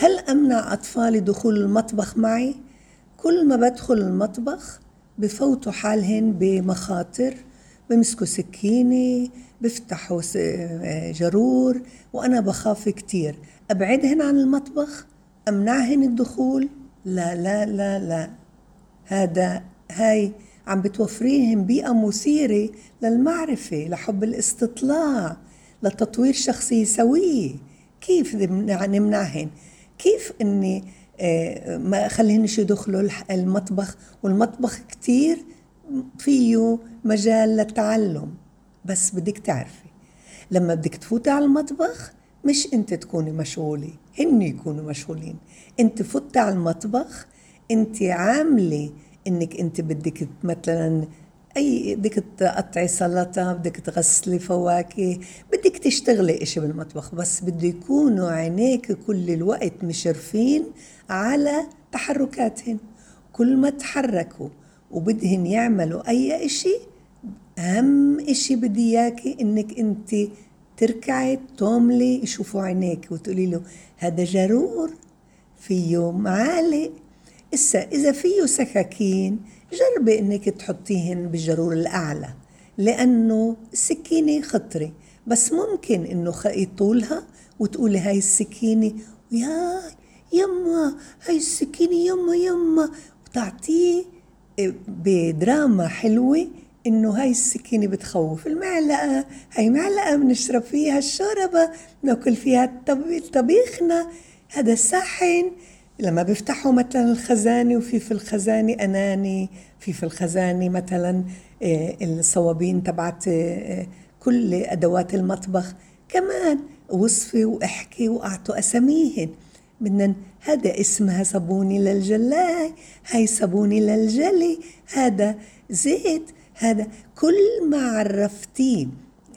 هل أمنع أطفالي دخول المطبخ معي؟ كل ما بدخل المطبخ بفوتوا حالهن بمخاطر بمسكوا سكينة بفتحوا جرور وأنا بخاف كتير. أبعدهن عن المطبخ؟ أمنعهن الدخول؟ لا لا لا لا. هذا هاي عم بتوفريهم بيئة مثيرة للمعرفة لحب الاستطلاع لتطوير شخصية سوية. كيف نمنعهن؟ كيف إني آه، ما اخليهنش يدخلوا المطبخ؟ والمطبخ كتير فيه مجال للتعلم بس بدك تعرفي لما بدك تفوتي على المطبخ مش أنت تكوني مشغولة هن يكونوا مشغولين. أنت فتي على المطبخ أنت عاملة إنك أنت بدك مثلا أي بدك تقطعي سلطة بدك تغسلي فواكه بدك تشتغلي إشي بالمطبخ بس بده يكونوا عينيك كل الوقت مشرفين على تحركاتهن. كل ما تحركوا وبدهن يعملوا أي إشي أهم إشي بدي إياكي إنك أنت تركعي توملي يشوفوا عينيك وتقولي له هذا جرور فيه معالق. إسا إذا فيه سكاكين جربي إنك تحطيهن بالجرور الأعلى لأنه السكينة خطرة. بس ممكن إنه يطولها وتقولي هاي السكينة يا يما هاي السكينة يما يما. وتعطيه إيه، بدراما حلوة إنه هاي السكينة بتخوف المعلقة. هاي معلقة بنشرب فيها الشوربة ناكل فيها طبيخنا. هذا صحن لما بيفتحوا مثلا الخزانة وفي في الخزانة أناني في في الخزانة مثلا آه، الصوابين تبعت آه، كل أدوات المطبخ. كمان وصفي وإحكي وأعطوا أساميهن. بدنا هذا اسمها صابوني للجلاي هاي صابوني للجلي. هذا زيت هذا كل ما عرفتيه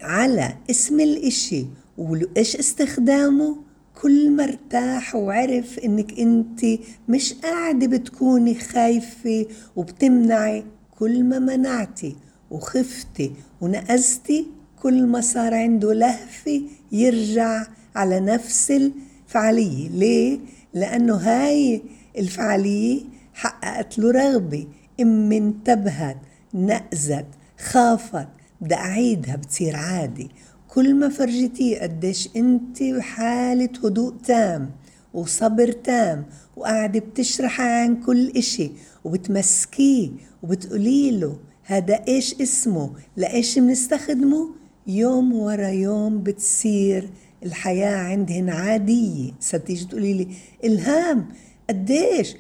على اسم الإشي وإيش استخدامه؟ كل ما ارتاح وعرف إنك أنت مش قاعدة بتكوني خايفة وبتمنعي كل ما منعتي وخفتي ونقزتي كل ما صار عنده لهفة يرجع على نفس الفعالية. ليه؟ لأنه هاي الفعالية حققت له رغبة. ام انتبهت نقزت خافت بدي أعيدها بتصير عادي. كل ما فرجتيه قديش انت بحالة هدوء تام وصبر تام وقاعدة بتشرحي عن كل إشي وبتمسكيه وبتقولي له هذا إيش اسمه؟ لإيش بنستخدمه؟ يوم ورا يوم بتصير الحياة عندهن عادية. ستيجي تقولي لي؟ إلهام. قديش؟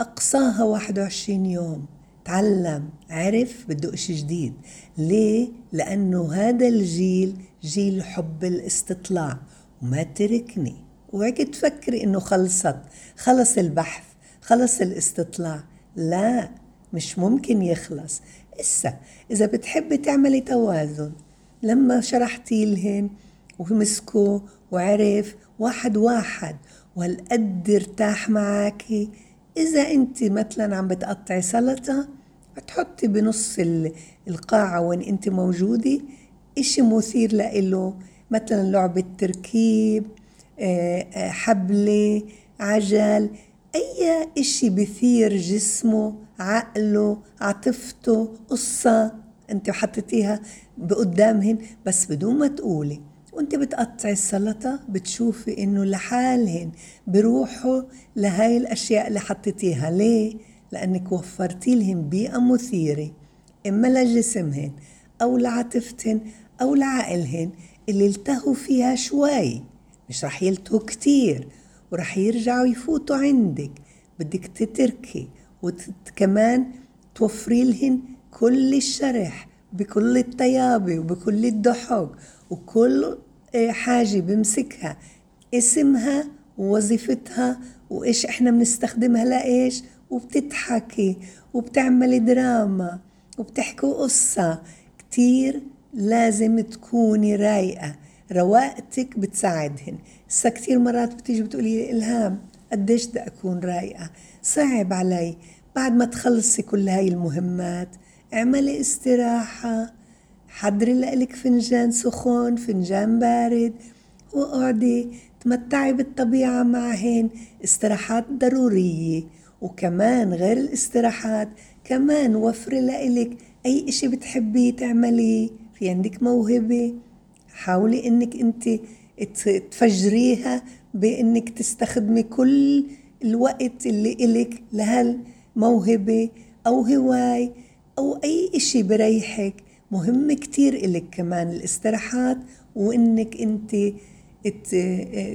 أقصاها 21 يوم. تعلم عرف بده إشي جديد. ليه؟ لأنه هذا الجيل جيل حب الاستطلاع. وما تركني. وهيك تفكري إنه خلصت. خلص البحث خلص الاستطلاع. لا مش ممكن يخلص. إسا إذا بتحبي تعملي توازن. لما شرحتي لهن ومسكوا وعرف واحد واحد. وهالقد ارتاح معاكي. إذا أنت مثلا عم بتقطعي سلطة بتحطي بنص القاعة وين أنت موجودة إشي مثير لإله مثلا لعبة تركيب آه، آه، حبلة عجل أي إشي بثير جسمه عقله عاطفته قصة أنت حطيتيها بقدامهن بس بدون ما تقولي وانت بتقطعي السلطة بتشوفي إنه لحالهن بروحوا لهاي الأشياء اللي حطيتيها ليه؟ لأنك وفرتي لهم بيئة مثيرة إما لجسمهن أو لعاطفتهن أو لعقلهن اللي التهوا فيها شوي. مش رح يلتهوا كتير ورح يرجعوا يفوتوا عندك. بدك تتركي وكمان توفري لهن كل الشرح بكل الطيابة وبكل الضحك وكل حاجة بمسكها اسمها ووظيفتها وإيش إحنا بنستخدمها لإيش وبتضحكي وبتعملي دراما وبتحكوا قصة كتير لازم تكوني رايقة. رواقتك بتساعدهن. هسا كتير مرات بتيجي بتقولي إلهام قديش بدي أكون رايقة؟ صعب علي. بعد ما تخلصي كل هاي المهمات اعملي استراحة. حضري لك فنجان سخون فنجان بارد. واقعدي تمتعي بالطبيعة معهن. استراحات ضرورية. وكمان غير الاستراحات كمان وفري لإلك أي إشي بتحبيه تعمليه في عندك موهبة حاولي إنك أنت تفجريها بإنك تستخدمي كل الوقت اللي إلك لهالموهبة أو هواي أو أي إشي بريحك. مهم كتير إلك كمان الاستراحات وإنك أنت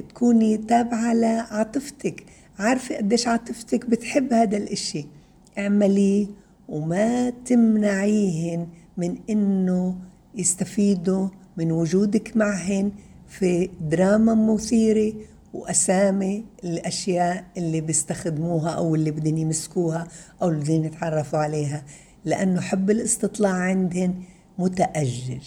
تكوني تابعة لعاطفتك. عارفة قديش عاطفتك بتحب هذا الإشي. اعمليه وما تمنعيهن من إنه يستفيدوا من وجودك معهن في دراما مثيرة وأسامي الأشياء اللي بيستخدموها أو اللي بدهم يمسكوها أو اللي بدهم يتعرفوا عليها. لأنه حب الاستطلاع عندهن متأجج